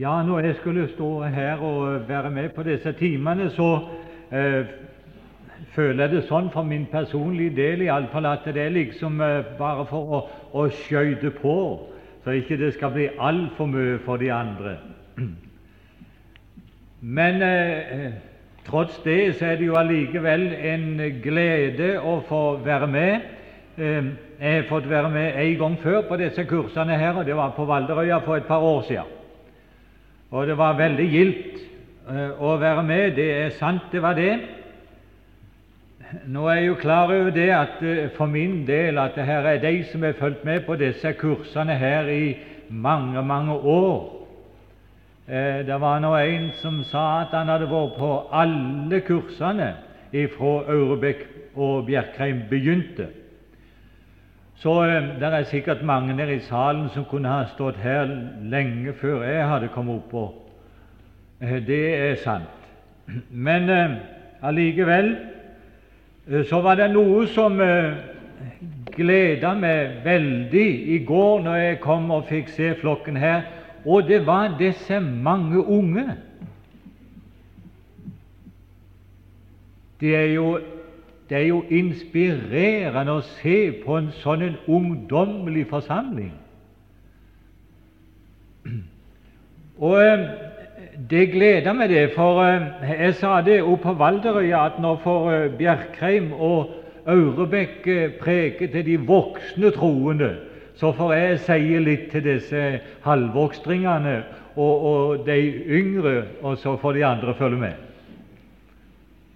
Ja, når jeg skulle stå her og være med på disse timene, så eh, føler jeg det sånn for min personlige del i alle fall at det er liksom eh, bare for å, å skøyte på, så ikke det skal bli altfor mye for de andre. Men eh, tross det så er det jo allikevel en glede å få være med. Eh, jeg har fått være med en gang før på disse kursene her, og det var på Valderøya for et par år siden. Og det var veldig gildt eh, å være med. Det er sant, det var det. Nå er jeg jo klar over det at eh, for min del at det her er de som har fulgt med på disse kursene her i mange, mange år. Eh, det var nå en som sa at han hadde vært på alle kursene ifra Aurebekk og Bjerkreim begynte. Så det er sikkert mange der i salen som kunne ha stått her lenge før jeg hadde kommet opp. Og det er sant. Men allikevel så var det noe som gleda meg veldig i går når jeg kom og fikk se flokken her, og det var disse mange unge. De er jo det er jo inspirerende å se på en sånn en ungdommelig forsamling. Og eh, det gleder meg, det, for eh, jeg sa det oppe på Valderøya at når for eh, Bjerkreim og Aurebekk preker til de voksne troende, så får jeg si litt til disse halvvokstringene og, og de yngre, og så får de andre følge med.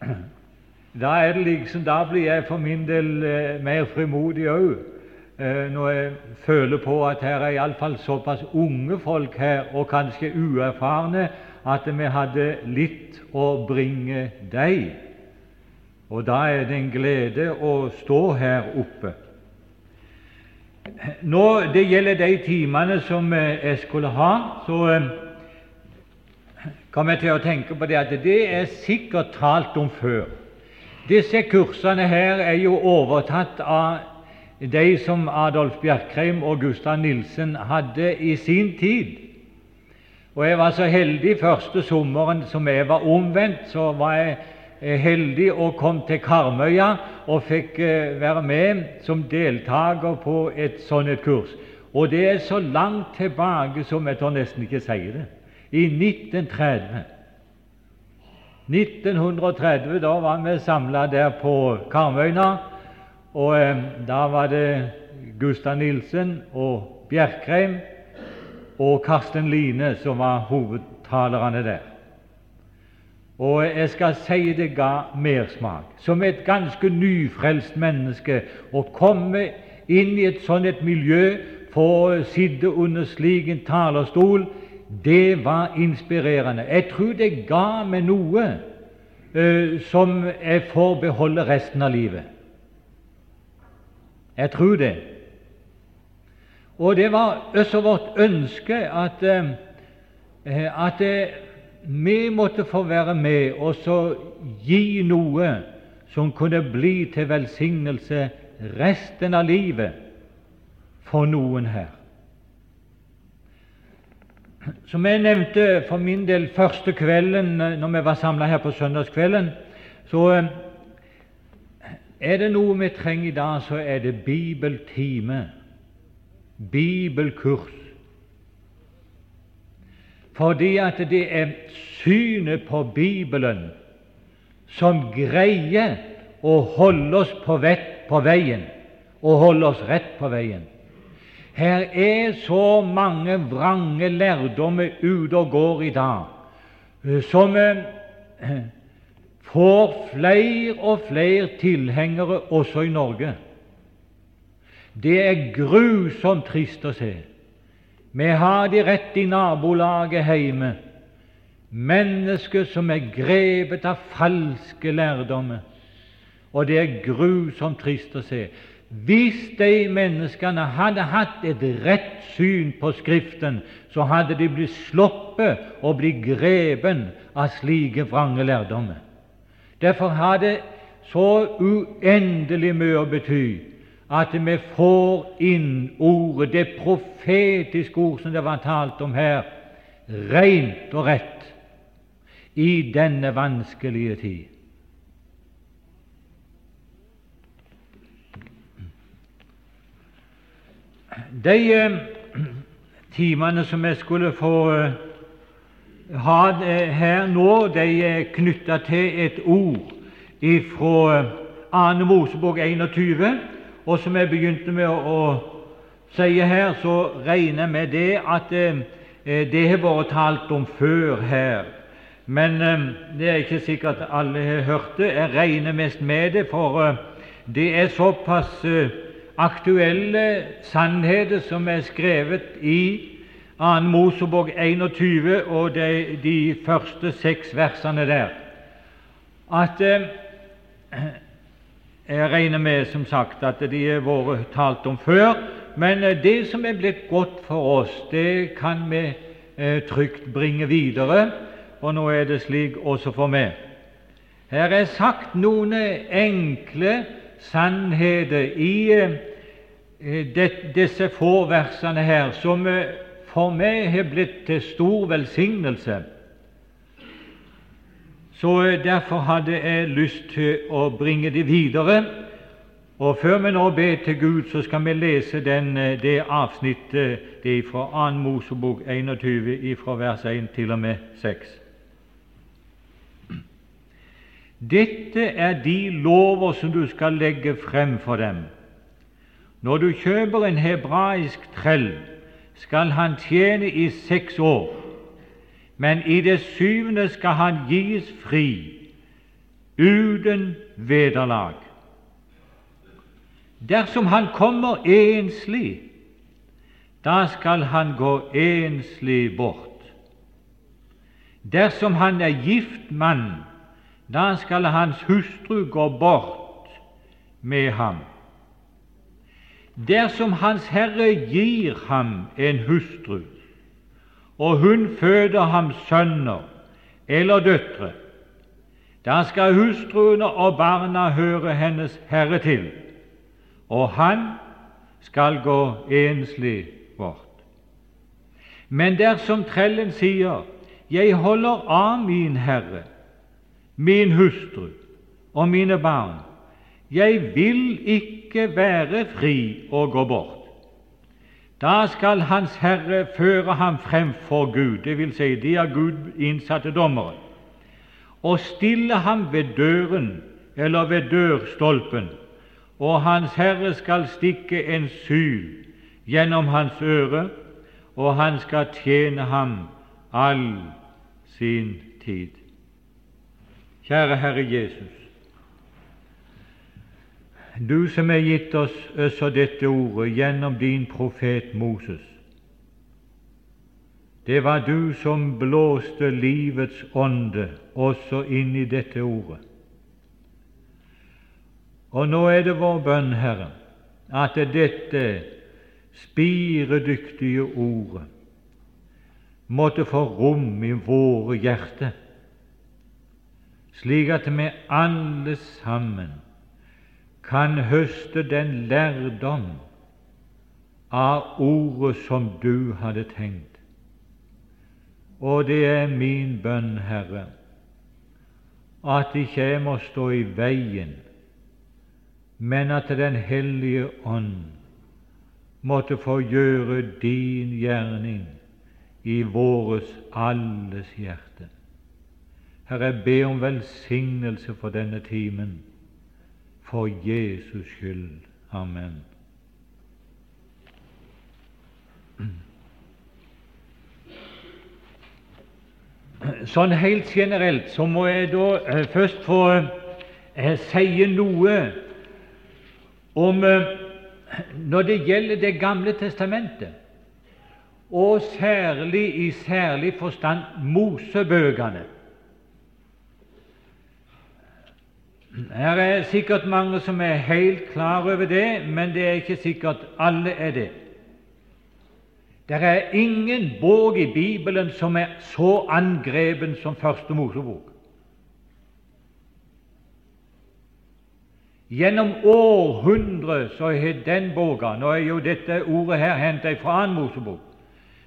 Da er det liksom, da blir jeg for min del eh, mer frimodig òg, eh, når jeg føler på at her er iallfall såpass unge folk her, og kanskje uerfarne, at vi hadde litt å bringe dem. Og da er det en glede å stå her oppe. Når det gjelder de timene som eh, jeg skulle ha, så eh, kom jeg til å tenke på det at det er sikkert talt om før. Disse kursene her er jo overtatt av de som Adolf Bjerkreim og Gustav Nilsen hadde i sin tid. Og Jeg var så heldig første sommeren som jeg var omvendt, så var jeg eh, heldig og kom til Karmøya og fikk eh, være med som deltaker på et sånt et kurs. Og det er så langt tilbake som jeg tør nesten ikke si det. I 1930. 1930 da var vi samla der på Karmøyna, og eh, da var det Gustav Nilsen og Bjerkreim og Karsten Line som var hovedtalerne der. Og jeg skal si det ga mersmak. Som et ganske nyfrelst menneske å komme inn i et sånt et miljø, få sitte under slik en talerstol det var inspirerende. Jeg tror det ga meg noe uh, som jeg får beholde resten av livet. Jeg tror det. Og det var også vårt ønske at, uh, at uh, vi måtte få være med og så gi noe som kunne bli til velsignelse resten av livet for noen her. Som jeg nevnte for min del første kvelden eh, når vi var samla her på søndagskvelden, så eh, er det noe vi trenger i dag, så er det bibeltime, bibelkurs. Fordi at det er synet på Bibelen som greier å holde oss på, vett, på veien, og holde oss rett på veien. Her er så mange vrange lærdommer ute og går i dag, eh, som eh, får flere og flere tilhengere også i Norge. Det er grusomt trist å se. Vi har de rett i nabolaget hjemme, mennesker som er grepet av falske lærdommer. Og det er grusomt trist å se. Hvis de menneskene hadde hatt et rett syn på Skriften, så hadde de blitt sluppet å bli grepen av slike vrange lærdommer. Derfor har det så uendelig mye å bety at vi får inn ordet, det profetiske ord som det var talt om her rent og rett i denne vanskelige tid. De eh, timene som jeg skulle få eh, ha eh, her nå, de er knytta til et ord fra 2. Mosebok 21. Og som jeg begynte med å, å si her, så regner jeg med det at det har vært talt om før her. Men det er ikke sikkert alle har hørt det. Jeg regner mest med det, for det er såpass aktuelle sannheter som er skrevet i 2. Mosebok 21 og de, de første seks versene der, at eh, jeg regner med som sagt at de har vært talt om før, men eh, det som er blitt godt for oss, det kan vi eh, trygt bringe videre, og nå er det slik også for meg. Her er sagt noen enkle sannheter i eh, disse få versene her, som eh, for meg har blitt til stor velsignelse. Så eh, Derfor hadde jeg lyst til å bringe det videre. Og Før vi nå ber til Gud, så skal vi lese den, det avsnittet det er fra 2. Mosebok 21, fra vers 1 til og med 6. Dette er de lover som du skal legge frem for dem. Når du kjøper en hebraisk trell, skal han tjene i seks år men i det syvende skal han gis fri, uten vederlag. Dersom han kommer enslig, da skal han gå enslig bort. Dersom han er gift mann, da skal hans hustru gå bort med ham. Dersom Hans Herre gir ham en hustru, og hun føder ham sønner eller døtre, da skal hustruene og barna høre hennes herre til, og han skal gå enslig bort. Men dersom trellen sier, Jeg holder av min herre, min hustru og mine barn, jeg vil ikke være fri og gå bort, da skal Hans Herre føre ham frem for Gud, dvs. Si, de av Gud innsatte dommere, og stille ham ved døren eller ved dørstolpen, og Hans Herre skal stikke en syl gjennom hans øre, og han skal tjene ham all sin tid. Kjære Herre Jesus, du som har gitt oss også dette ordet gjennom din profet Moses. Det var du som blåste livets ånde også inn i dette ordet. Og nå er det vår bønn, Herre, at dette spiredyktige ordet måtte få rom i våre hjerter, slik at vi alle sammen kan høste den lærdom av ordet som du hadde tenkt. Og det er min bønn, Herre, at ikke jeg må stå i veien, men at Den hellige ånd måtte få gjøre din gjerning i våres alles hjerte. Herre, jeg ber om velsignelse for denne timen for Jesus skyld. Amen. Sånn helt generelt så må jeg da eh, først få eh, si noe om eh, når det gjelder Det gamle testamentet, og særlig i særlig forstand Mosebøkene. Her er sikkert mange som er helt klar over det, men det er ikke sikkert alle er det. Det er ingen bok i Bibelen som er så angrepen som Første Mosebok. Gjennom århundrer så har den boka Nå er jo dette ordet her hentet fra annen Mosebok.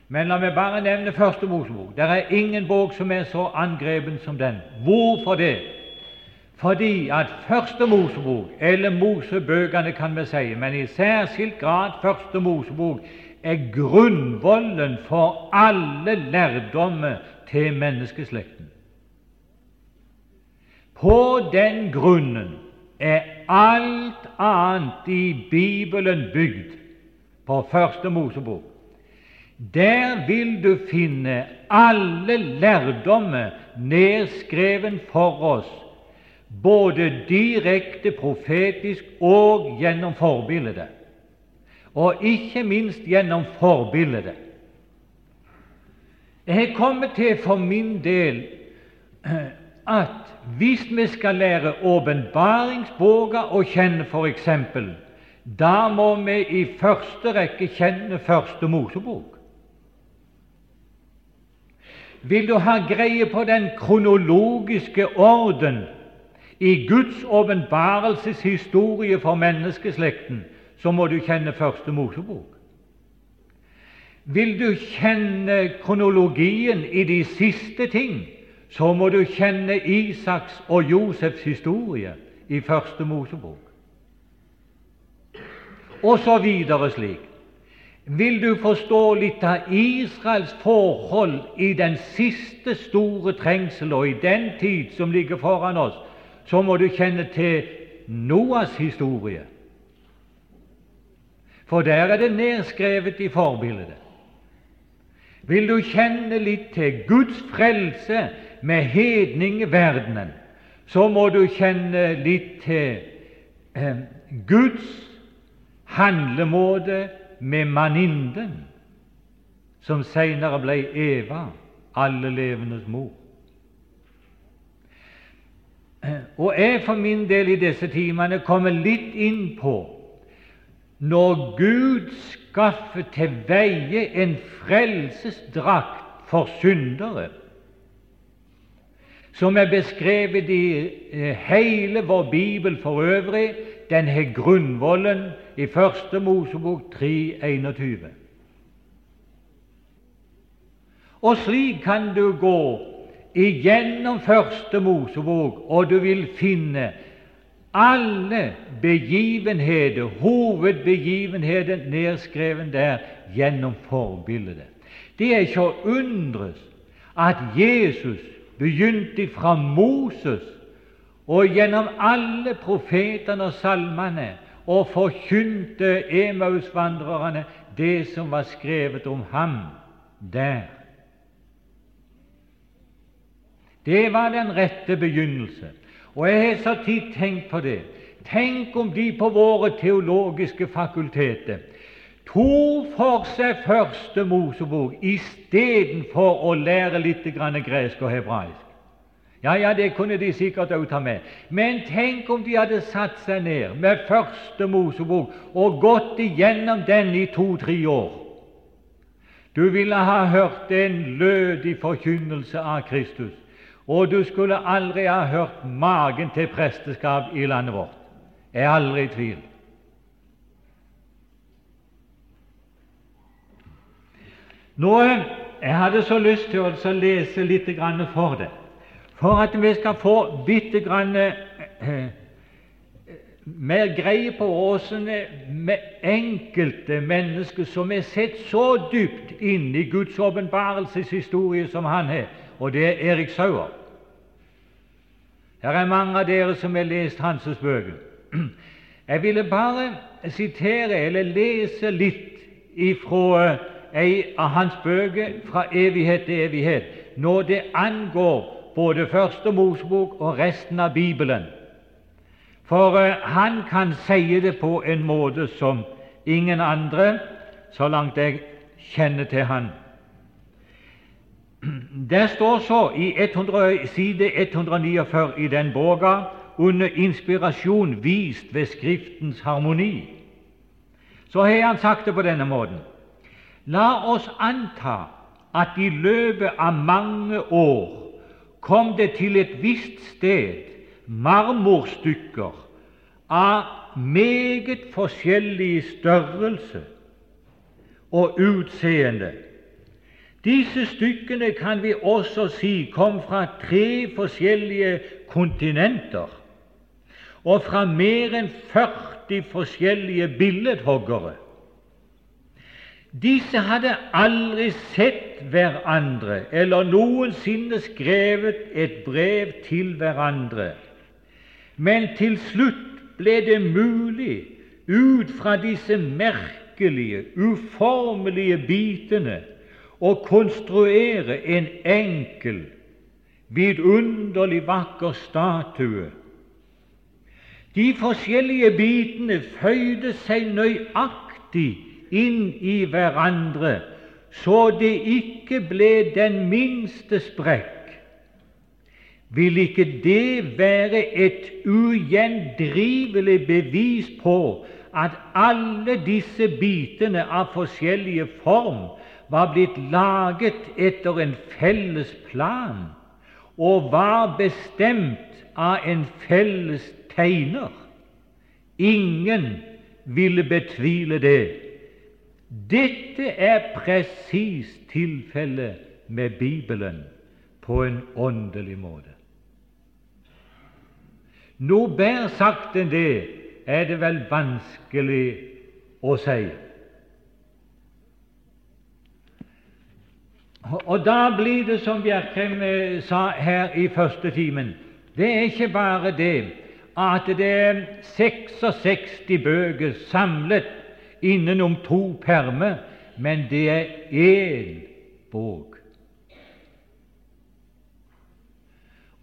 Men la meg bare nevne Første Mosebok. Det er ingen bok som er så angrepen som den. Hvorfor det? Fordi at Første Mosebok, eller Mosebøkene kan vi si, men i særskilt grad Første Mosebok, er grunnvollen for alle lærdommer til menneskeslekten. På den grunnen er alt annet i Bibelen bygd på Første Mosebok. Der vil du finne alle lærdommer nedskreven for oss, både direkte profetisk og gjennom forbildet, og ikke minst gjennom forbildet. Jeg har kommet til for min del at hvis vi skal lære åpenbaringsboka å kjenne, f.eks., da må vi i første rekke kjenne Første Mosebok. Vil du ha greie på den kronologiske orden i Guds åpenbarelseshistorie for menneskeslekten, så må du kjenne Første Mosebok. Vil du kjenne kronologien i de siste ting, så må du kjenne Isaks og Josefs historie i Første Mosebok. Og så videre slik. Vil du forstå litt av Israels forhold i den siste store trengsel og i den tid som ligger foran oss, så må du kjenne til Noas historie. For der er det nedskrevet i forbildet. Vil du kjenne litt til Guds frelse med hedningverdenen, så må du kjenne litt til eh, Guds handlemåte med maninden, som senere ble Eva, alle levendes mor. Og jeg for min del i disse timene kommer litt inn på når Gud skaffer til veie en frelsesdrakt for syndere, som er beskrevet i eh, hele vår bibel for øvrig. Den har grunnvollen i Første Mosebok 3.21. Og slik kan du gå igjennom Første Mosebok, og du vil finne alle begivenheter, hovedbegivenheter, nedskreven der gjennom forbildet. Det er ikke å undres at Jesus begynte fra Moses og gjennom alle profetene og salmene og forkynte Emausvandrerne det som var skrevet om ham der. Det var den rette begynnelse. Og jeg har så tid tenkt på det. Tenk om de på våre teologiske fakulteter tok for seg Første Mosebok istedenfor å lære litt gresk og hebraisk. Ja, ja, det kunne de sikkert òg ta med. Men tenk om de hadde satt seg ned med Første Mosebok og gått igjennom den i to-tre år. Du ville ha hørt en lødig forkynnelse av Kristus og du skulle aldri ha hørt magen til presteskap i landet vårt. Jeg er aldri i tvil. Nå, Jeg hadde så lyst til å lese litt for det, for at vi skal få bitte grann eh, mer greie på med enkelte mennesker som er sett så dypt inn i Guds åpenbarelseshistorie som han har, og det er Erik Sauer. Her er mange av dere som har lest hans bøker. Jeg ville bare sitere eller lese litt ifra ei av hans bøker fra evighet til evighet når det angår både Første Mosebok og resten av Bibelen. For uh, han kan si det på en måte som ingen andre, så langt jeg kjenner til han. Det står så i 100, side 149 i den boka under inspirasjon vist ved Skriftens harmoni. Så har han sagt det på denne måten. La oss anta at i løpet av mange år kom det til et visst sted marmorstykker av meget forskjellig størrelse og utseende Disse stykkene kan vi også si kom fra tre forskjellige kontinenter og fra mer enn 40 forskjellige billedhoggere. Disse hadde aldri sett hverandre eller noensinne skrevet et brev til hverandre. Men til slutt ble det mulig, ut fra disse merkelige, uformelige bitene, å konstruere en enkel, vidunderlig vakker statue. De forskjellige bitene føyde seg nøyaktig inn i hverandre, så det ikke ble den minste sprekk. Vil ikke det være et ugjendrivelig bevis på at alle disse bitene av forskjellige form var blitt laget etter en felles plan og var bestemt av en felles tegner. Ingen ville betvile det. Dette er presis tilfellet med Bibelen på en åndelig måte. Noe bedre sagt enn det er det vel vanskelig å si. Og da blir det som Bjerkreim eh, sa her i første timen, det er ikke bare det at det er 66 bøker samlet innenom to permer, men det er én bok.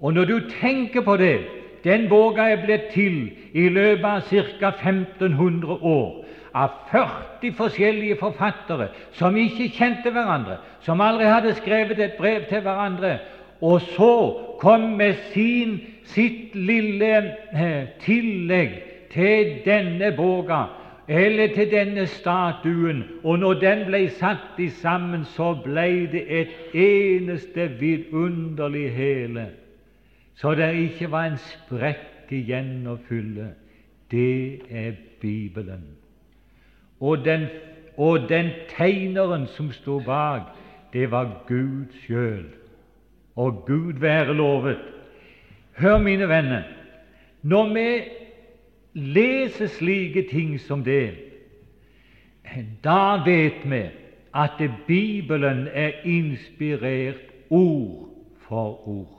Og når du tenker på det Den boka er blitt til i løpet av ca. 1500 år av 40 forskjellige forfattere som ikke kjente hverandre, som aldri hadde skrevet et brev til hverandre, og så kom med sin, sitt lille eh, tillegg til denne boka, eller til denne statuen, og når den ble satt i sammen, så ble det et eneste vidunderlig hele, så det ikke var en sprekk igjen å fylle. Det er Bibelen. Og den, og den tegneren som sto bak, det var Gud sjøl og Gud være lovet. Hør, mine venner, når vi leser slike ting som det, da vet vi at Bibelen er inspirert ord for ord.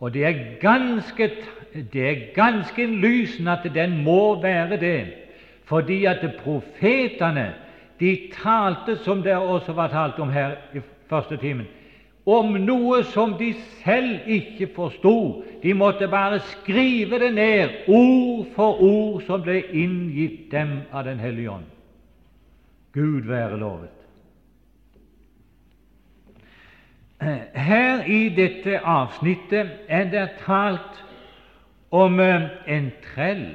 Og det er ganske, det er ganske innlysende at den må være det, fordi at profetene de talte, som det også var talt om her i første timen, om noe som de selv ikke forsto. De måtte bare skrive det ned, ord for ord, som ble inngitt dem av Den hellige ånd. Gud være lovet. Her i dette avsnittet er det talt om eh, en trell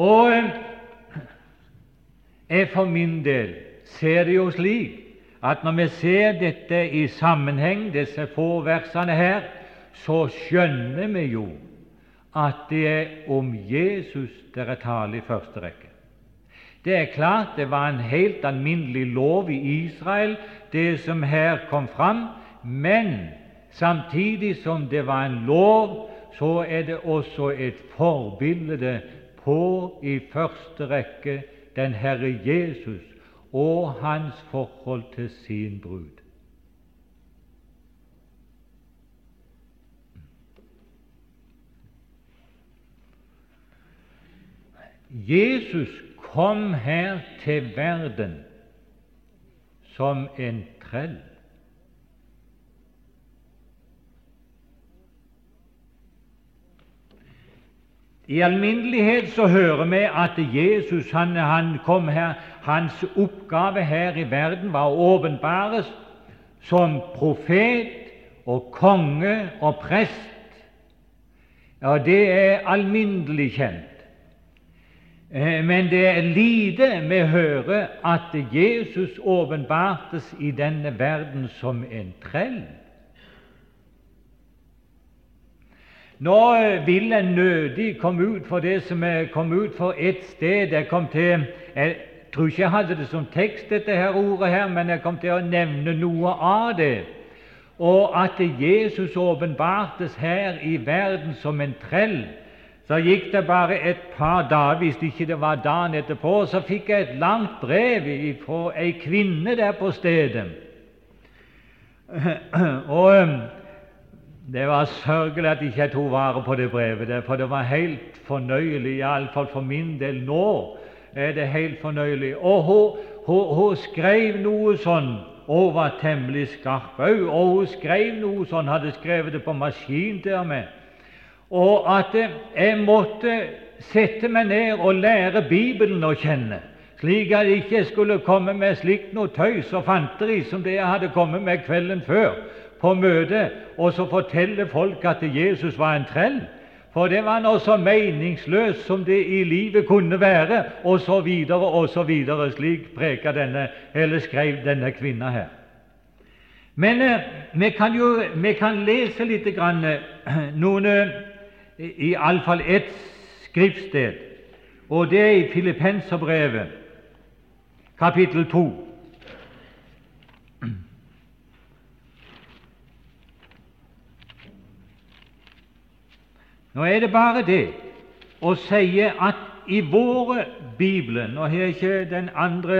Og eh, jeg for min del ser det jo slik at når vi ser dette i sammenheng, disse få versene her, så skjønner vi jo at det er om Jesus dere taler i første rekke. Det er klart det var en helt alminnelig lov i Israel, det som her kom fram, men samtidig som det var en lov, så er det også et forbilde på i første rekke den Herre Jesus og hans forhold til sin brud. Jesus kom her til verden som en trell. I alminnelighet så hører vi at Jesus han, han kom her, hans oppgave her i verden var å åpenbares som profet og konge og prest. Ja, det er alminnelig kjent. Eh, men det er lite vi hører at Jesus åpenbartes i denne verden som en trell. Nå vil jeg nødig komme ut for det som er kommet ut for et sted. Jeg kom til Jeg tror ikke jeg hadde det som tekst, dette her ordet her, men jeg kom til å nevne noe av det. Og at Jesus åpenbartes her i verden som en trell. Så gikk det bare et par dager, hvis ikke det var dagen etterpå, så fikk jeg et langt brev fra ei kvinne der på stedet. Og um, det var sørgelig at ikke jeg tok vare på det brevet, for det var helt fornøyelig, iallfall for min del. Nå er det helt fornøyelig. Og hun, hun, hun skrev noe sånn og var temmelig skarp òg. Og hun skrev noe sånn, hadde skrevet det på maskin til og med. Og at jeg måtte sette meg ned og lære Bibelen å kjenne, slik at jeg ikke skulle komme med slikt noe tøys og fanteri som det jeg hadde kommet med kvelden før på møtet, og så fortelle folk at Jesus var en trell. For det var nå så meningsløst som det i livet kunne være, så videre. Slik preka denne, eller skrev denne kvinna her. Men eh, vi kan jo vi kan lese litt grann, eh, noen, eh, iallfall ett skriftsted, og det er i Filippenserbrevet, kapittel 2. Nå er det bare det å si at i våre bibler Nå har jeg ikke den andre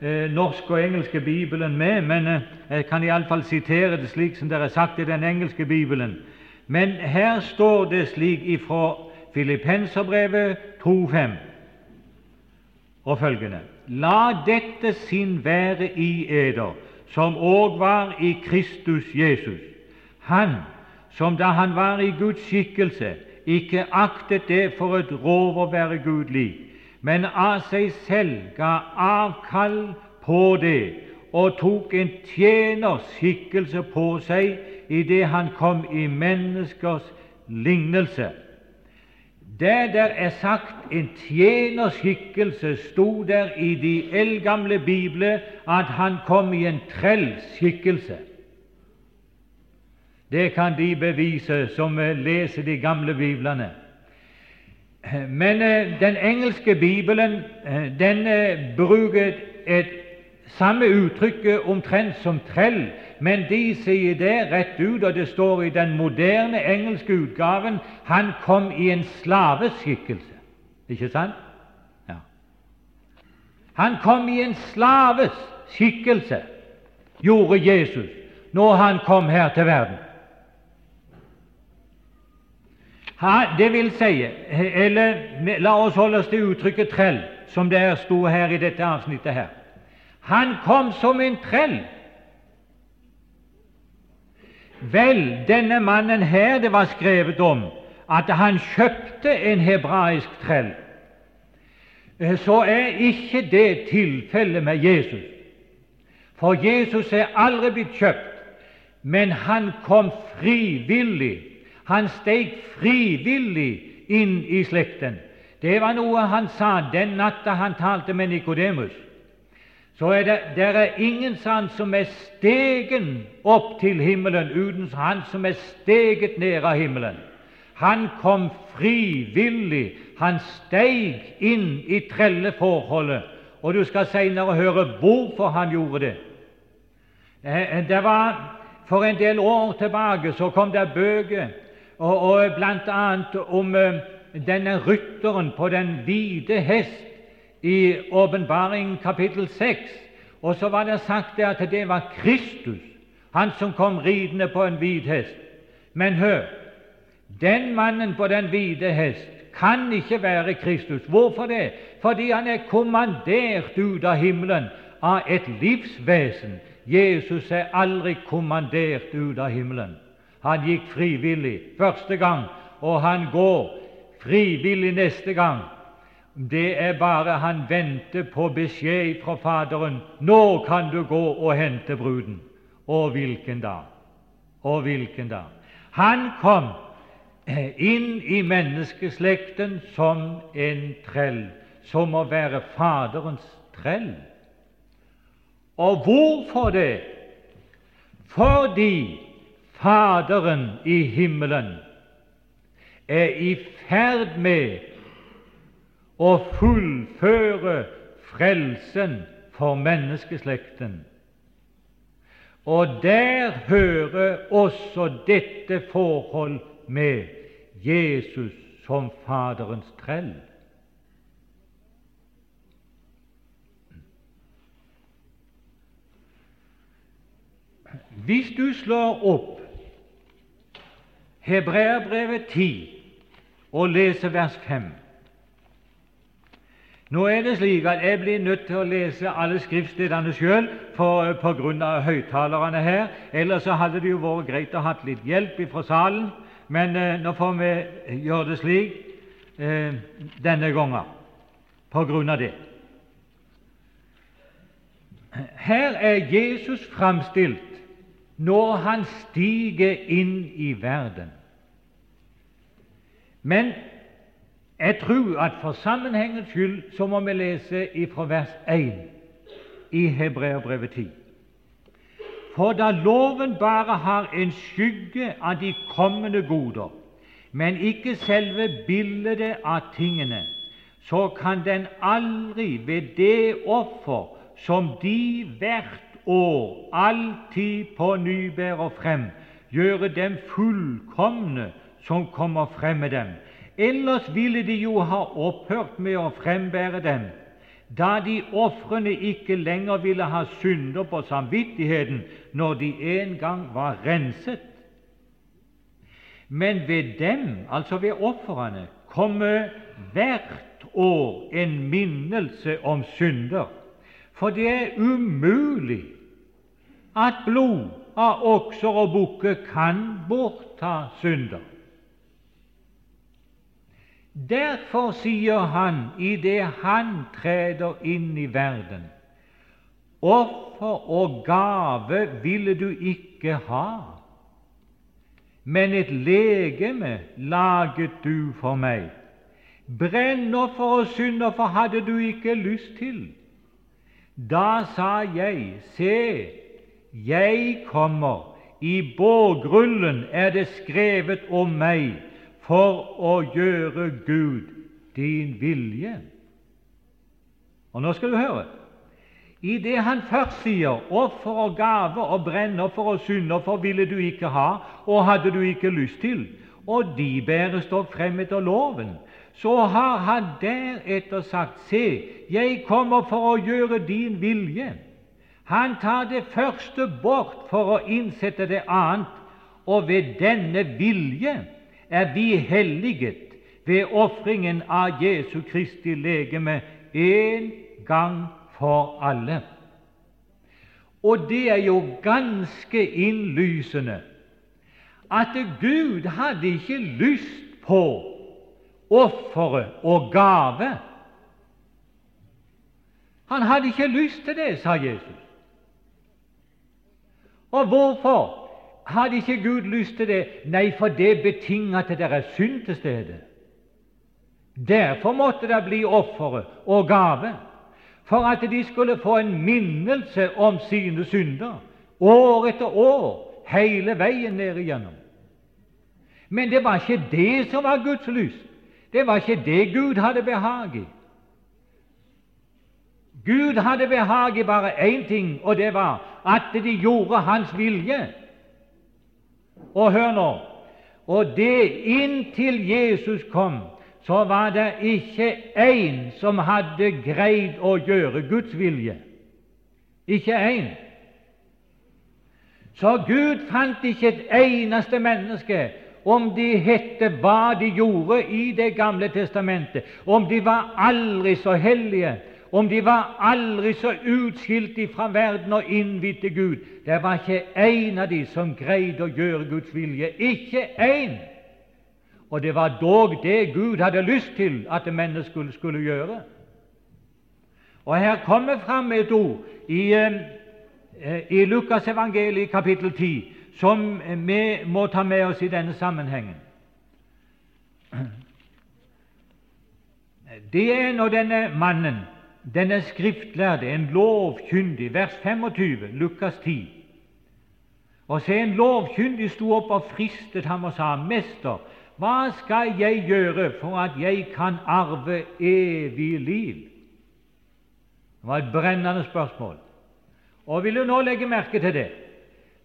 eh, norske og engelske bibelen med, men eh, jeg kan iallfall sitere det slik som det er sagt i den engelske bibelen. Men her står det slik ifra Filippenserbrevet 2,5 og følgende La dette sinn være i eder, som òg var i Kristus Jesus. Han som da han var i Guds skikkelse, ikke aktet det for et rov å være Gud lik, men av seg selv ga avkall på det og tok en tjenerskikkelse på seg idet han kom i menneskers lignelse. Der der er sagt en tjenerskikkelse, sto der i de eldgamle bibler at han kom i en trells skikkelse. Det kan de bevise som eh, leser de gamle biblene. Men eh, den engelske bibelen eh, den bruker et samme uttrykket omtrent som trell, men de sier det rett ut, og det står i den moderne engelske utgaven han kom i en slaveskikkelse. Ikke sant? Ja. Han kom i en slaves skikkelse, gjorde Jesus, når han kom her til verden. Ha, det vil si, eller La oss holde oss til uttrykket 'trell', som det sto her i dette avsnittet. her. Han kom som en trell. Vel, denne mannen her det var skrevet om at han kjøpte en hebraisk trell. Så er ikke det tilfellet med Jesus. For Jesus er aldri blitt kjøpt, men han kom frivillig han steg frivillig inn i slekten. Det var noe han sa den natta han talte med Nikodemus. Så er det det er ingen sann som er stegen opp til himmelen uten han som er steget ned av himmelen. Han kom frivillig. Han steig inn i trelleforholdet. Og du skal senere høre hvorfor han gjorde det. Eh, det var For en del år tilbake så kom det bøker og, og bl.a. om uh, denne rytteren på den hvite hest i Åpenbaring kapittel 6. Og så var det sagt at det var Kristus, han som kom ridende på en hvit hest. Men hør, den mannen på den hvite hest kan ikke være Kristus. Hvorfor det? Fordi han er kommandert ut av himmelen av et livsvesen. Jesus er aldri kommandert ut av himmelen. Han gikk frivillig første gang, og han går frivillig neste gang. Det er bare han venter på beskjed fra Faderen. 'Nå kan du gå og hente bruden.' Og hvilken dag! Og hvilken dag! Han kom inn i menneskeslekten som en trell, som å være Faderens trell. Og hvorfor det? Fordi Faderen i himmelen er i ferd med å fullføre frelsen for menneskeslekten. Og der hører også dette forhold med Jesus som Faderens trell. Hvis du slår opp Hebreerbrevet 10 og lese vers 5 Nå er det slik at jeg blir nødt til å lese alle skriftstedene sjøl grunn av høyttalerne her. Ellers så hadde det jo vært greit å ha litt hjelp fra salen, men eh, nå får vi gjøre det slik eh, denne gangen av det. Her er Jesus framstilt når han stiger inn i verden. Men jeg tror at for sammenhengens skyld så må vi lese fra vers 1 i Hebreabrevet 10. For da loven bare har en skygge av de kommende goder, men ikke selve bildet av tingene, så kan den aldri ved det offer som de hvert år alltid på ny bærer frem, gjøre dem fullkomne som kommer frem med dem. Ellers ville de jo ha opphørt med å frembære dem, da de ofrene ikke lenger ville ha synder på samvittigheten når de en gang var renset. Men ved dem, altså ved ofrene, kommer hvert år en minnelse om synder. For det er umulig at blod av okser og bukker kan bortta synder. Derfor sier han idet han treder inn i verden Offer og gave ville du ikke ha, men et legeme laget du for meg. Brennoffer og syndoffer hadde du ikke lyst til. Da sa jeg, se, jeg kommer, i bårgrullen er det skrevet om meg for å gjøre Gud din vilje. Og nå skal du høre. I det han først sier 'offer og gave og brennoffer og syndoffer ville du ikke ha, og hadde du ikke lyst til', og de bæres dog frem etter loven, så har han deretter sagt 'Se, jeg kommer for å gjøre din vilje'. Han tar det første bort for å innsette det annet, og ved denne vilje er vi helliget ved ofringen av Jesu Kristi legeme en gang for alle. Og det er jo ganske innlysende at Gud hadde ikke lyst på offeret og gave. Han hadde ikke lyst til det, sa Jesus. Og hvorfor? Hadde ikke Gud lyst til det? Nei, for det betinger at det er synd til stede. Derfor måtte det bli offeret og gave, for at de skulle få en minnelse om sine synder år etter år, hele veien ned igjennom. Men det var ikke det som var Guds lyst. Det var ikke det Gud hadde behag i. Gud hadde behag i bare én ting, og det var at de gjorde Hans vilje. Og hør nå Og det inntil Jesus kom, så var det ikke én som hadde greid å gjøre Guds vilje. Ikke én. Så Gud fant ikke et eneste menneske, om de hette hva de gjorde i Det gamle testamentet, om de var aldri så hellige, om de var aldri så utskilt fra verden og innvidd til Gud. Det var ikke én av de som greide å gjøre Guds vilje. Ikke én! Og det var dog det Gud hadde lyst til at mennesket skulle gjøre. Og her kommer fram et ord i, eh, i Lukas evangeliet kapittel 10 som vi må ta med oss i denne sammenhengen. Det er når denne mannen denne skriftlærde, en lovkyndig, vers 25, Lukas 10. Og se, en lovkyndig sto opp og fristet ham og sa, 'Mester, Hva skal jeg gjøre for at jeg kan arve evig liv? Det var et brennende spørsmål. Og vil du nå legge merke til det,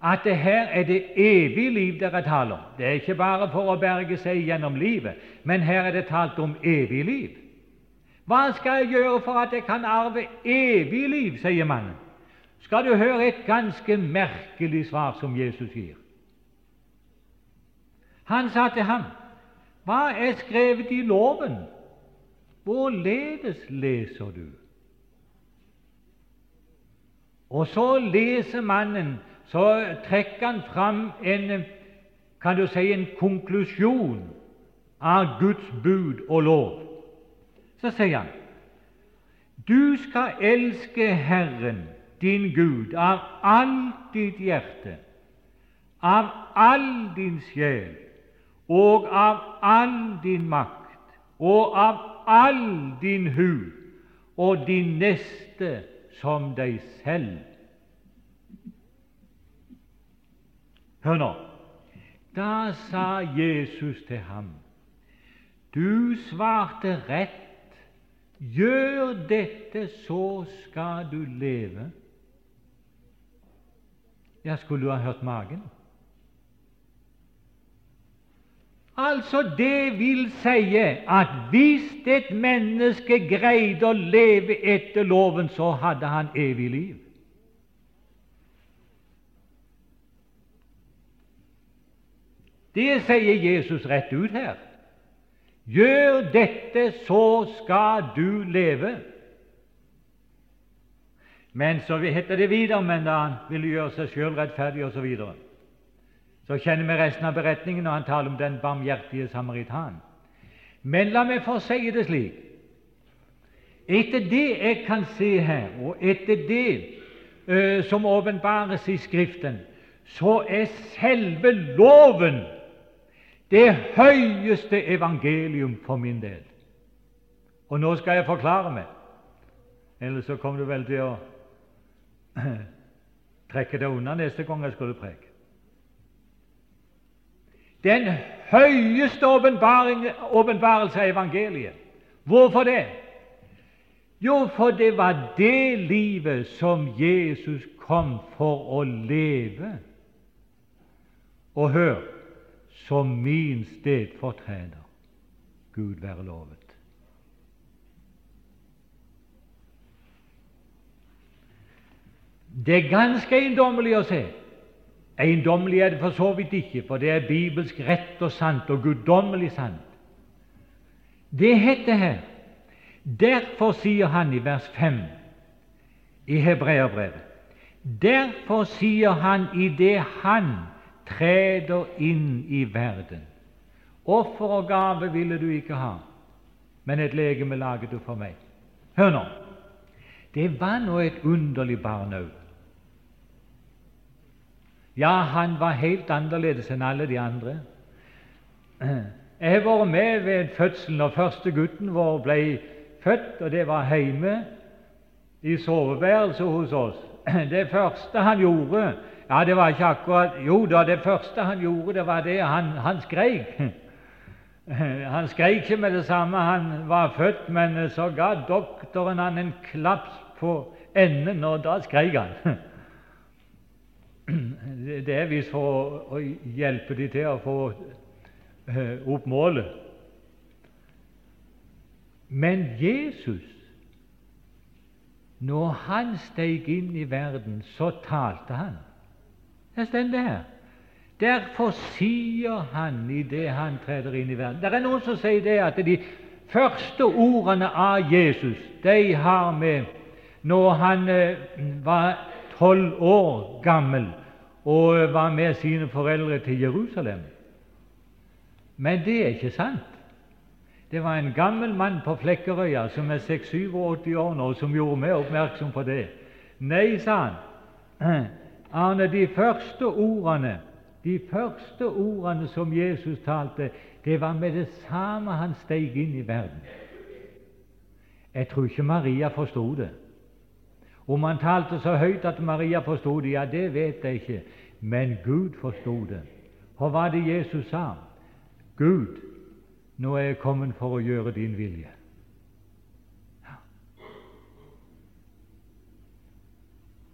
at det her er det evige liv dere taler om. Det er ikke bare for å berge seg gjennom livet, men her er det talt om evig liv. Hva skal jeg gjøre for at jeg kan arve evig liv, sier mannen. Skal du høre et ganske merkelig svar som Jesus gir. Han sa til ham, Hva er skrevet i loven? Hvorledes leser du? Og så leser mannen, så trekker han fram en, kan du si, en konklusjon av Guds bud og lov. Så sier han du skal elske Herren din Gud av alt ditt hjerte, av all din sjel og av all din makt og av all din hu og din neste som deg selv. Hør nå. Da sa Jesus til ham, du svarte rett, gjør dette, så skal du leve. Ja, skulle du ha hørt magen? Altså, det vil si at hvis et menneske greide å leve etter loven, så hadde han evig liv. Det sier Jesus rett ut her. Gjør dette, så skal du leve. Men så heter det videre, men da han ville gjøre seg sjøl rettferdig osv. Så, videre. så kjenner vi resten av beretningen når han taler om den barmhjertige samaritan. Men la meg få si det slik Etter det jeg kan se her, og etter det uh, som åpenbares i Skriften, så er selve loven det høyeste evangelium for min del. Og nå skal jeg forklare meg, ellers så kommer du vel til å trekke deg unna neste gang jeg skulle preke. Den høyeste åpenbarelse av evangeliet. Hvorfor det? Jo, for det var det livet som Jesus kom for å leve. Og hør som min stedfortreder. Gud være lovet. Det er ganske eiendommelig å se. Eiendommelig er det for så vidt ikke, for det er bibelsk rett og sant og guddommelig sant. Det heter her Derfor sier han i vers 5 i Hebreerbrevet Derfor sier han i det han treder inn i verden Offer og gave ville du ikke ha, men et legeme laget du for meg. Hør nå. Det var nå et underlig barn òg. Ja, han var helt annerledes enn alle de andre. Jeg har vært med ved fødselen og første gutten vår ble født, og det var hjemme i soveværelset hos oss. Det første han gjorde Ja, det var ikke akkurat Jo da, det første han gjorde, det var det han, han skreik. Han skreik ikke med det samme han var født, men så ga doktoren han en klaps på enden, og da skreik han. Det er visst for å hjelpe de til å få eh, opp målet. Men Jesus, når han steg inn i verden, så talte han. Det står det her. Derfor sier han i det han treder inn i verden. Det er noen som sier det at de første ordene av Jesus de har med når han eh, var tolv år gammel og var med sine foreldre til Jerusalem. Men det er ikke sant. Det var en gammel mann på Flekkerøya som er 86 år nå, som gjorde meg oppmerksom på det. Nei, sa han. Arne, de første ordene de første ordene som Jesus talte, det var med det samme han steg inn i verden. Jeg tror ikke Maria forsto det. Om han talte så høyt at Maria forsto det, ja, det vet jeg ikke, men Gud forsto det. For hva det Jesus sa? Gud, nå er jeg kommet for å gjøre din vilje.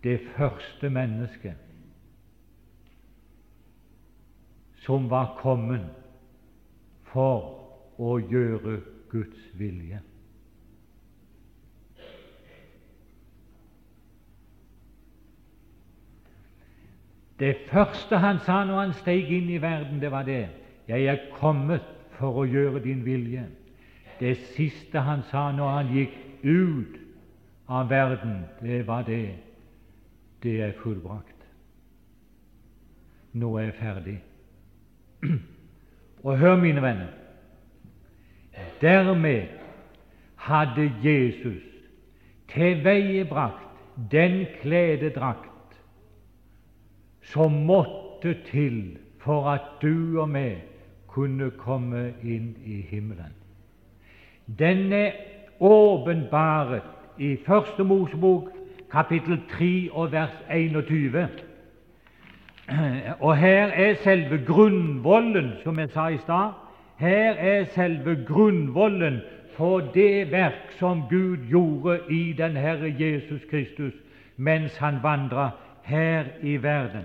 Det første mennesket som var kommet for å gjøre Guds vilje. Det første han sa når han steg inn i verden, det var det. 'Jeg er kommet for å gjøre din vilje'. Det siste han sa når han gikk ut av verden, det var det. Det er fullbrakt. Nå er jeg ferdig. Og hør, mine venner. Dermed hadde Jesus til veie brakt den klededrakt som måtte til for at du og meg kunne komme inn i himmelen. Den er åpenbaret i Første Mosebok kapittel 3 og vers 21. Og her er selve grunnvollen, som jeg sa i stad. Her er selve grunnvollen for det verk som Gud gjorde i den Herre Jesus Kristus mens han vandra her i verden.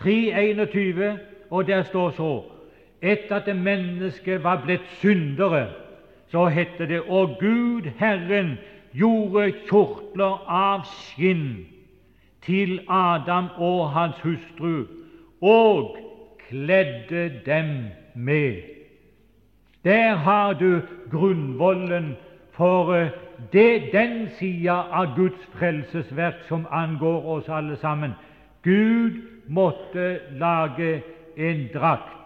3.21, og der står så etter at mennesket var blitt syndere, så heter det Og Gud Herren gjorde kjortler av skinn til Adam og hans hustru og kledde dem med. Der har du grunnvollen for eh, det, den sida av Guds frelsesverk som angår oss alle sammen. Gud måtte lage en drakt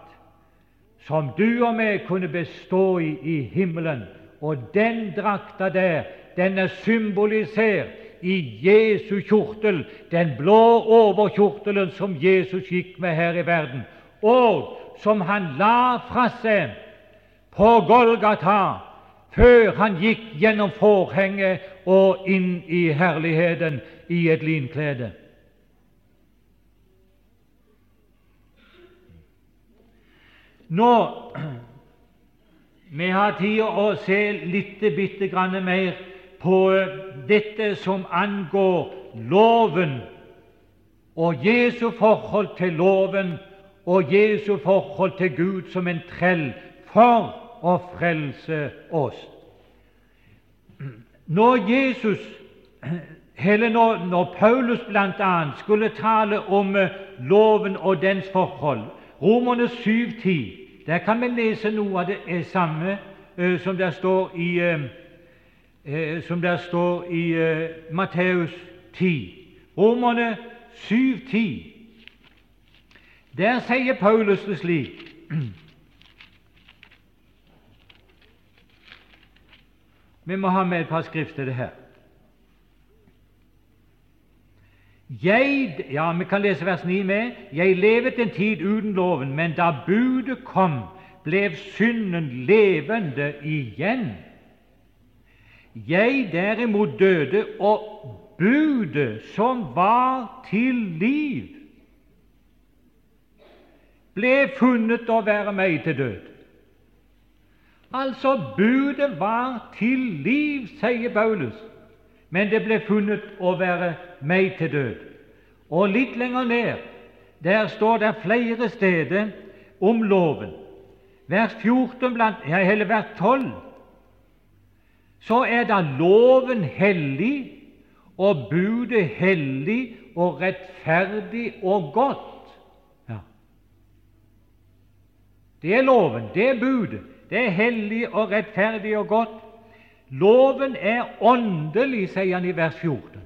som du og meg kunne bestå i i himmelen. Og den drakta der, den er symbolisert i Jesu kjortel, den blå overkjortelen som Jesus gikk med her i verden, og som han la fra seg på Golgata før han gikk gjennom forhenget og inn i herligheten i et linklede. Nå vi har tid å se litt bitte grann mer på dette som angår loven og Jesu forhold til loven og Jesu forhold til Gud som en trell for å frelse oss. Når Jesus, eller når, når Paulus bl.a. skulle tale om eh, loven og dens forhold, Romerne 7,10, der kan vi lese noe av det samme uh, som det står i eh, som der står i eh, Matteus 10. Romerne 7,10. Der sier Paulus det slik Vi må ha med et par skriftsteder her. Jeg, ja, Vi kan lese vers 9 med. Jeg levet en tid uten loven, men da budet kom, ble synden levende igjen. Jeg derimot døde, og budet som var til liv, ble funnet å være meg til død. Altså, budet var til liv, sier Paulus, men det ble funnet å være meg til død. Og litt lenger ned der står det flere steder om loven. Vers 14 blant, ja, hele vers 12 så er da loven hellig og budet hellig og rettferdig og godt. Ja. Det er loven, det er budet. Det er hellig og rettferdig og godt. Loven er åndelig, sier han i vers 14.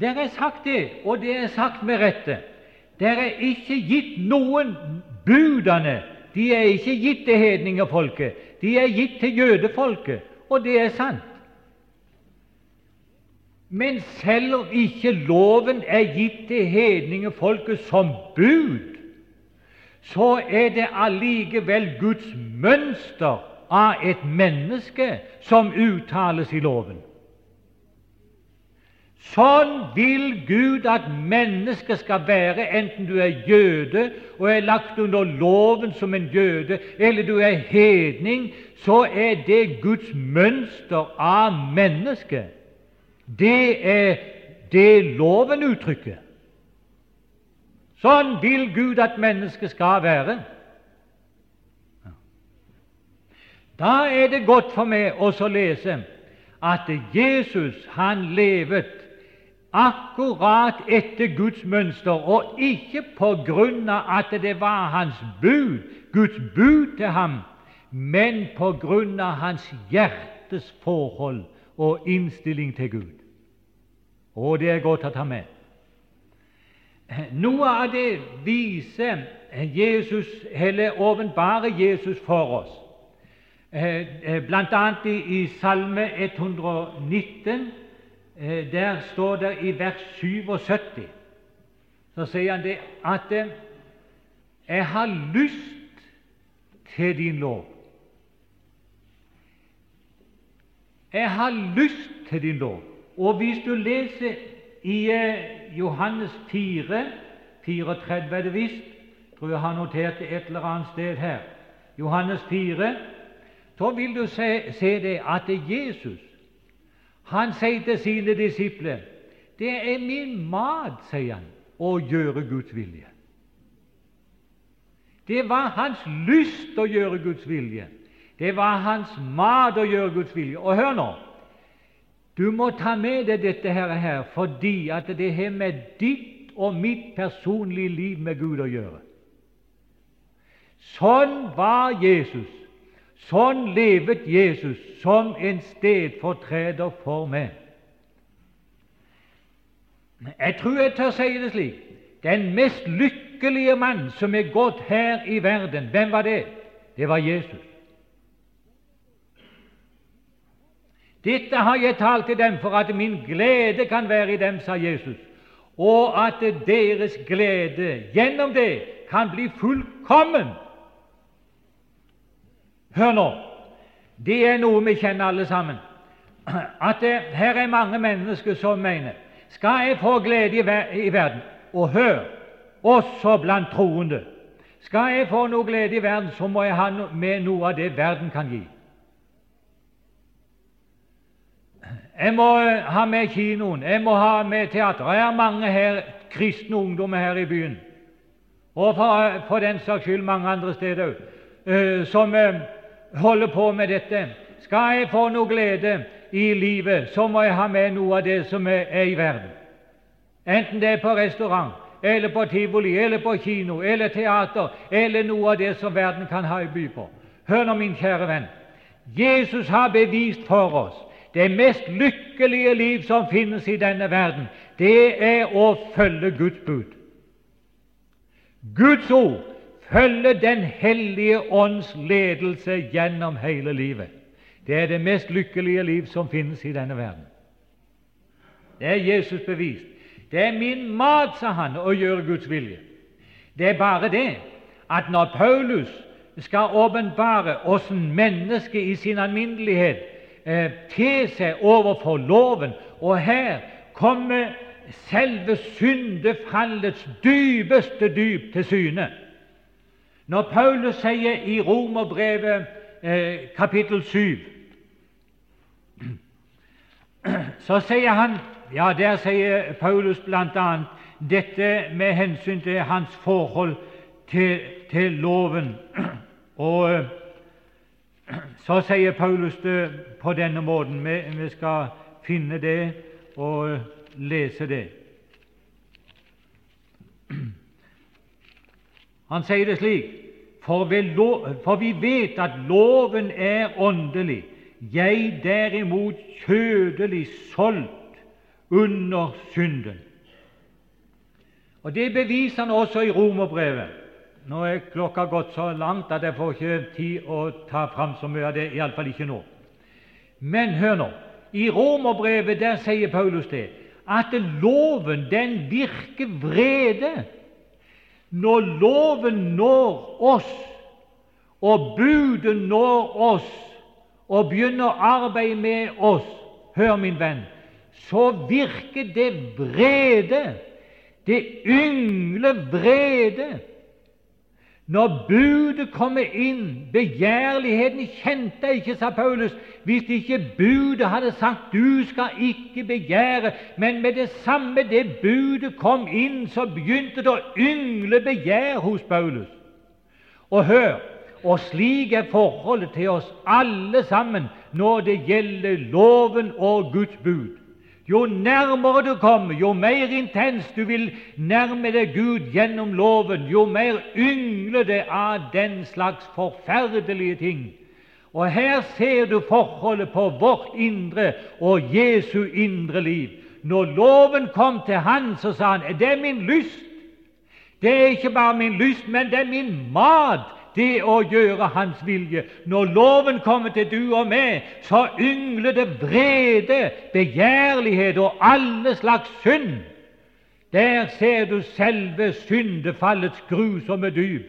Der er sagt det, og det er sagt med rette. Der er ikke gitt noen budene. De er ikke gitt til hedningefolket. De er gitt til jødefolket, og det er sant. Men selv om ikke loven er gitt til hedningefolket som bud, så er det allikevel Guds mønster av et menneske som uttales i loven. Sånn vil Gud at mennesket skal være, enten du er jøde og er lagt under loven som en jøde, eller du er hedning, så er det Guds mønster av mennesket. Det er det loven uttrykker. Sånn vil Gud at mennesket skal være. Da er det godt for meg også å lese at Jesus han levet akkurat etter Guds mønster, og ikke på grunn av at det var hans bud, Guds bud til ham, men på grunn av hans hjertes forhold og innstilling til Gud. Og det er godt å ta med. Noe av det viser Jesus, eller åpenbarer Jesus for oss. Eh, eh, annet i, i Salme 119, eh, der står det i vers 77 Så sier han det at 'Jeg har lyst til din lov'. Jeg har lyst til din lov. Og hvis du leser i Johannes 4, 34 er det visst, tror jeg har notert det et eller annet sted her Johannes 4, så vil du se, se det at Jesus han sier til sine disipler det er min mat, sier han, å gjøre Guds vilje. Det var hans lyst å gjøre Guds vilje. Det var hans mat å gjøre Guds vilje. Og hør nå Du må ta med deg dette her, fordi at det har med ditt og mitt personlige liv med Gud å gjøre. Sånn var Jesus. Sånn levet Jesus som en stedfortreder for meg. Jeg tror jeg tør si det slik den mest lykkelige mann som er gått her i verden, hvem var det? Det var Jesus. Dette har jeg talt til dem for at min glede kan være i dem, sa Jesus, og at deres glede gjennom det kan bli fullkommen Hør nå, det er noe vi kjenner alle sammen. At det, her er mange mennesker som mener skal jeg få glede i, ver i verden Og hør, også blant troende skal jeg få noe glede i verden, så må jeg ha no med noe av det verden kan gi. Jeg må eh, ha med kinoen, jeg må ha med teater. Det er mange her, kristne ungdommer her i byen, og for, eh, for den saks skyld mange andre steder òg, som holder på med dette. Skal jeg få noe glede i livet, så må jeg ha med noe av det som er i verden. Enten det er på restaurant, eller på tivoli, eller på kino, eller teater, eller noe av det som verden kan ha i by på. Hør nå, min kjære venn. Jesus har bevist for oss det mest lykkelige liv som finnes i denne verden, det er å følge Guds bud. Guds ord følge Den hellige ånds ledelse gjennom hele livet. Det er det mest lykkelige liv som finnes i denne verden. Det er Jesus bevist. Det er min mat, sa han, å gjøre Guds vilje. Det er bare det at når Paulus skal åpenbare åssen mennesket i sin alminnelighet eh, ter seg overfor loven, og her kommer selve syndefallets dypeste dyp til syne når Paulus sier i Romerbrevet eh, kapittel 7 så sier han ja, Der sier Paulus bl.a. dette med hensyn til hans forhold til, til loven. Og så sier Paulus det på denne måten. Vi, vi skal finne det og lese det. Han sier det slik for, for, vi vet at loven er åndelig, jeg derimot kjødelig solgt under synden. Og Det beviser han også i Romerbrevet. Nå er klokka gått så langt at jeg får ikke tid å ta fram så mye av det, iallfall ikke nå. Men hør nå. I Romerbrevet der sier Paulus det at loven den virker vrede når loven når oss, og budet når oss, og begynner å arbeide med oss Hør, min venn, så virker det vrede, det yngle vrede, når budet kommer inn, begjærligheten kjente jeg ikke, sa Paulus, hvis ikke budet hadde sagt 'du skal ikke begjære', men med det samme det budet kom inn, så begynte det å yngle begjær hos Paulus. Og hør, og slik er forholdet til oss alle sammen når det gjelder loven og Guds bud. Jo nærmere du kommer, jo mer intenst du vil nærme deg Gud gjennom loven, jo mer yngler det av den slags forferdelige ting. Og her ser du forholdet på vårt indre og Jesu indre liv. Når loven kom til han, så sa han det er min lyst. Det er ikke bare min lyst, men det er min mat det å gjøre Hans vilje. Når loven kommer til du og meg, så yngler det vrede, begjærlighet og alle slags synd. Der ser du selve syndefallets grusomme dyp.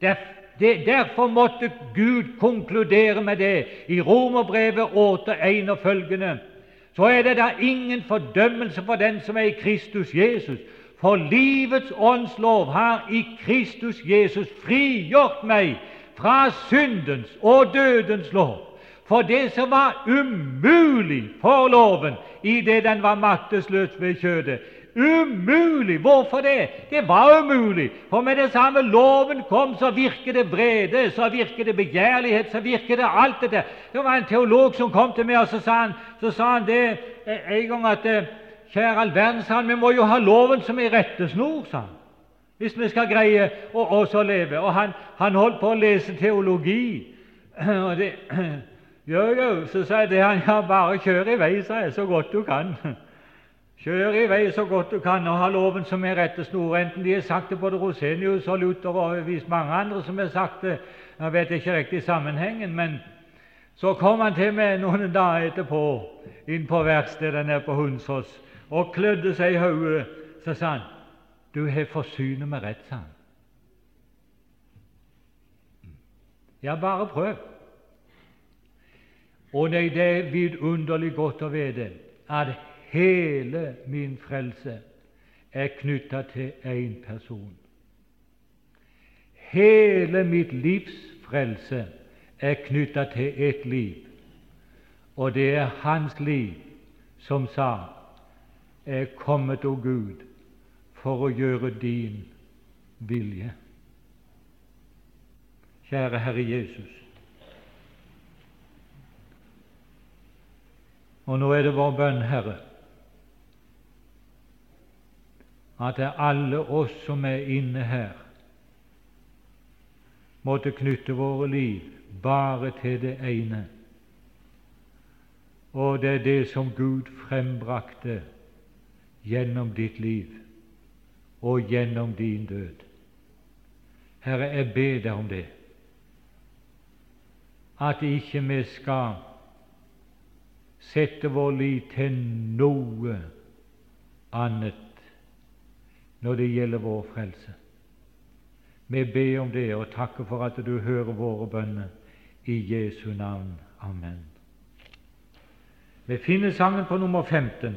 Der, det, derfor måtte Gud konkludere med det i Romerbrevet 8,1 og følgende. Så er det da ingen fordømmelse for den som er i Kristus Jesus. For livets åndslov har i Kristus Jesus frigjort meg fra syndens og dødens lov. For det som var umulig for loven i det den var maktesløs ved kjødet. Umulig! Hvorfor det? Det var umulig. For med det samme loven kom, så virket det vrede, så virket det begjærlighet, så virket det alt det der. Det var en teolog som kom til meg, og så sa han, så sa han det en gang at Kjære all verden, sa han, vi må jo ha loven som ei rettesnor, sa han, hvis vi skal greie å også leve. Og han, han, holdt på å lese teologi. Og det, jo, jo, så sa jeg det han, ja, bare kjør i vei, sa jeg, så godt du kan. Kjør i vei så godt du kan og ha loven som er rettesnor, enten de har sagt det både Rosenius og Luther og visst mange andre som har sagt det. Jeg vet ikke riktig sammenhengen, men så kom han til meg noen dager etterpå inn på verkstedet nede på Hunsås og klødde seg i hodet, så sa han du har forsynet meg rett, sa han. Ja, bare prøv. Og nei, det er vidunderlig godt å vite at hele min frelse er knytta til én person. Hele mitt livs frelse er knytta til ett liv, og det er hans liv som sa er kommet, o Gud, for å gjøre din vilje. Kjære Herre Jesus. Og nå er det vår bønn, Herre, at det er alle oss som er inne her, måtte knytte våre liv bare til det ene, og det er det som Gud frembrakte gjennom ditt liv og gjennom din død. Herre, jeg ber deg om det, at ikke vi skal sette vår lit til noe annet når det gjelder vår frelse. Vi ber om det og takker for at du hører våre bønner. I Jesu navn. Amen. Vi finner sangen på nummer 15.